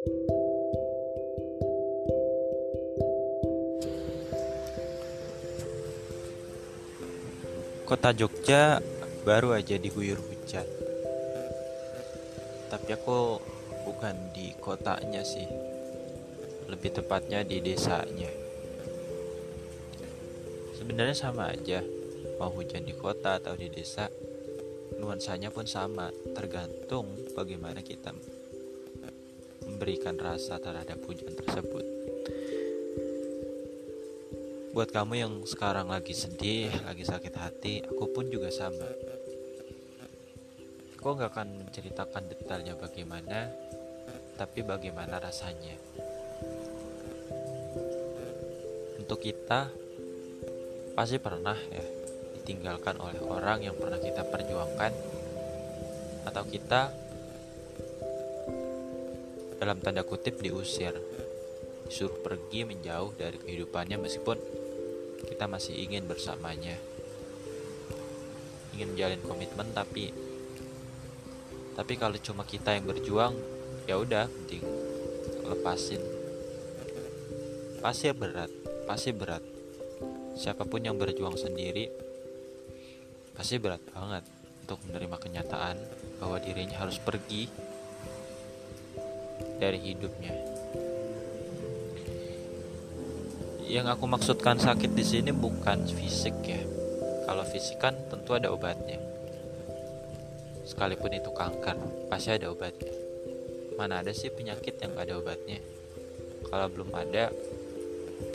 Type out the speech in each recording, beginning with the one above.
Kota Jogja baru aja diguyur hujan. Tapi aku bukan di kotanya sih. Lebih tepatnya di desanya. Sebenarnya sama aja, mau hujan di kota atau di desa, nuansanya pun sama, tergantung bagaimana kita memberikan rasa terhadap hujan tersebut. Buat kamu yang sekarang lagi sedih, lagi sakit hati, aku pun juga sama. Aku nggak akan menceritakan detailnya bagaimana, tapi bagaimana rasanya. Untuk kita, pasti pernah ya ditinggalkan oleh orang yang pernah kita perjuangkan, atau kita dalam tanda kutip diusir, disuruh pergi menjauh dari kehidupannya meskipun kita masih ingin bersamanya. Ingin menjalin komitmen tapi tapi kalau cuma kita yang berjuang ya udah penting. Lepasin. Pasti berat pasti berat. Siapa pun yang berjuang sendiri pasti berat banget untuk menerima kenyataan bahwa dirinya harus pergi dari hidupnya yang aku maksudkan sakit di sini bukan fisik ya. Kalau fisik kan tentu ada obatnya. Sekalipun itu kanker, pasti ada obatnya. Mana ada sih penyakit yang gak ada obatnya? Kalau belum ada,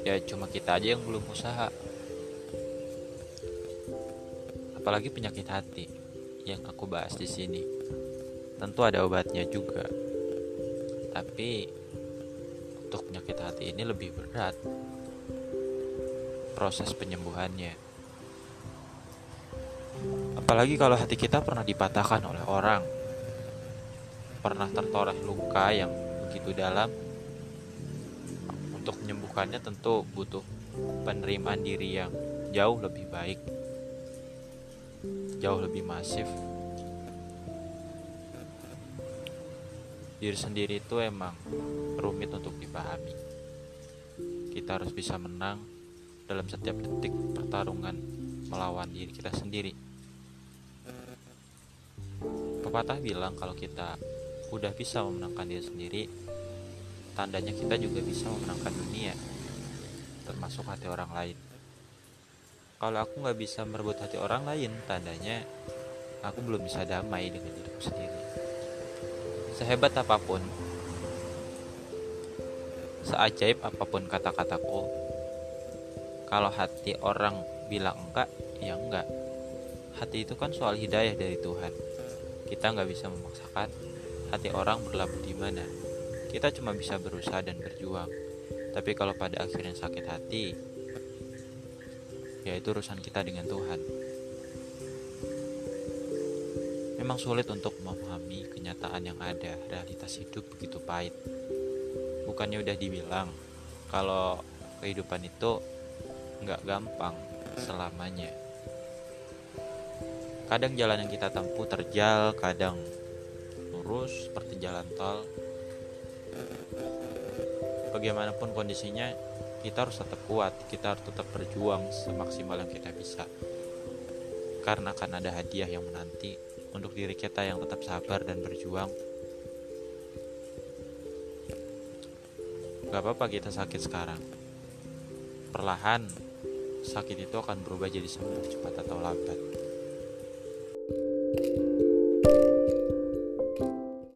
ya cuma kita aja yang belum usaha. Apalagi penyakit hati yang aku bahas di sini. Tentu ada obatnya juga. Tapi untuk penyakit hati ini lebih berat proses penyembuhannya. Apalagi kalau hati kita pernah dipatahkan oleh orang, pernah tertoreh luka yang begitu dalam. Untuk menyembuhkannya tentu butuh penerimaan diri yang jauh lebih baik, jauh lebih masif. Diri sendiri itu emang rumit untuk dipahami. Kita harus bisa menang dalam setiap detik pertarungan melawan diri kita sendiri. Pepatah bilang kalau kita udah bisa memenangkan diri sendiri, tandanya kita juga bisa memenangkan dunia, termasuk hati orang lain. Kalau aku nggak bisa merebut hati orang lain, tandanya aku belum bisa damai dengan diriku sendiri. Sehebat apa pun, seajaib apa pun kata-kataku, kalau hati orang bilang enggak ya enggak. Hati itu kan soal hidayah dari Tuhan. Kita nggak bisa memaksakan hati orang berlabuh di mana. Kita cuma bisa berusaha dan berjuang. Tapi kalau pada akhirnya sakit hati ya itu urusan kita dengan Tuhan memang sulit untuk memahami kenyataan yang ada realitas hidup begitu pahit bukannya udah dibilang kalau kehidupan itu nggak gampang selamanya. Kadang jalan yang kita tempuh terjal, kadang lurus seperti jalan tol. Bagaimanapun kondisinya, kita harus tetap kuat, kita harus tetap berjuang semaksimal yang kita bisa. Karena akan ada hadiah yang menanti untuk diri kita yang tetap sabar dan berjuang. Gak apa-apa kita sakit sekarang. Perlahan sakit itu akan berubah jadi sembuh cepat atau lambat. thank you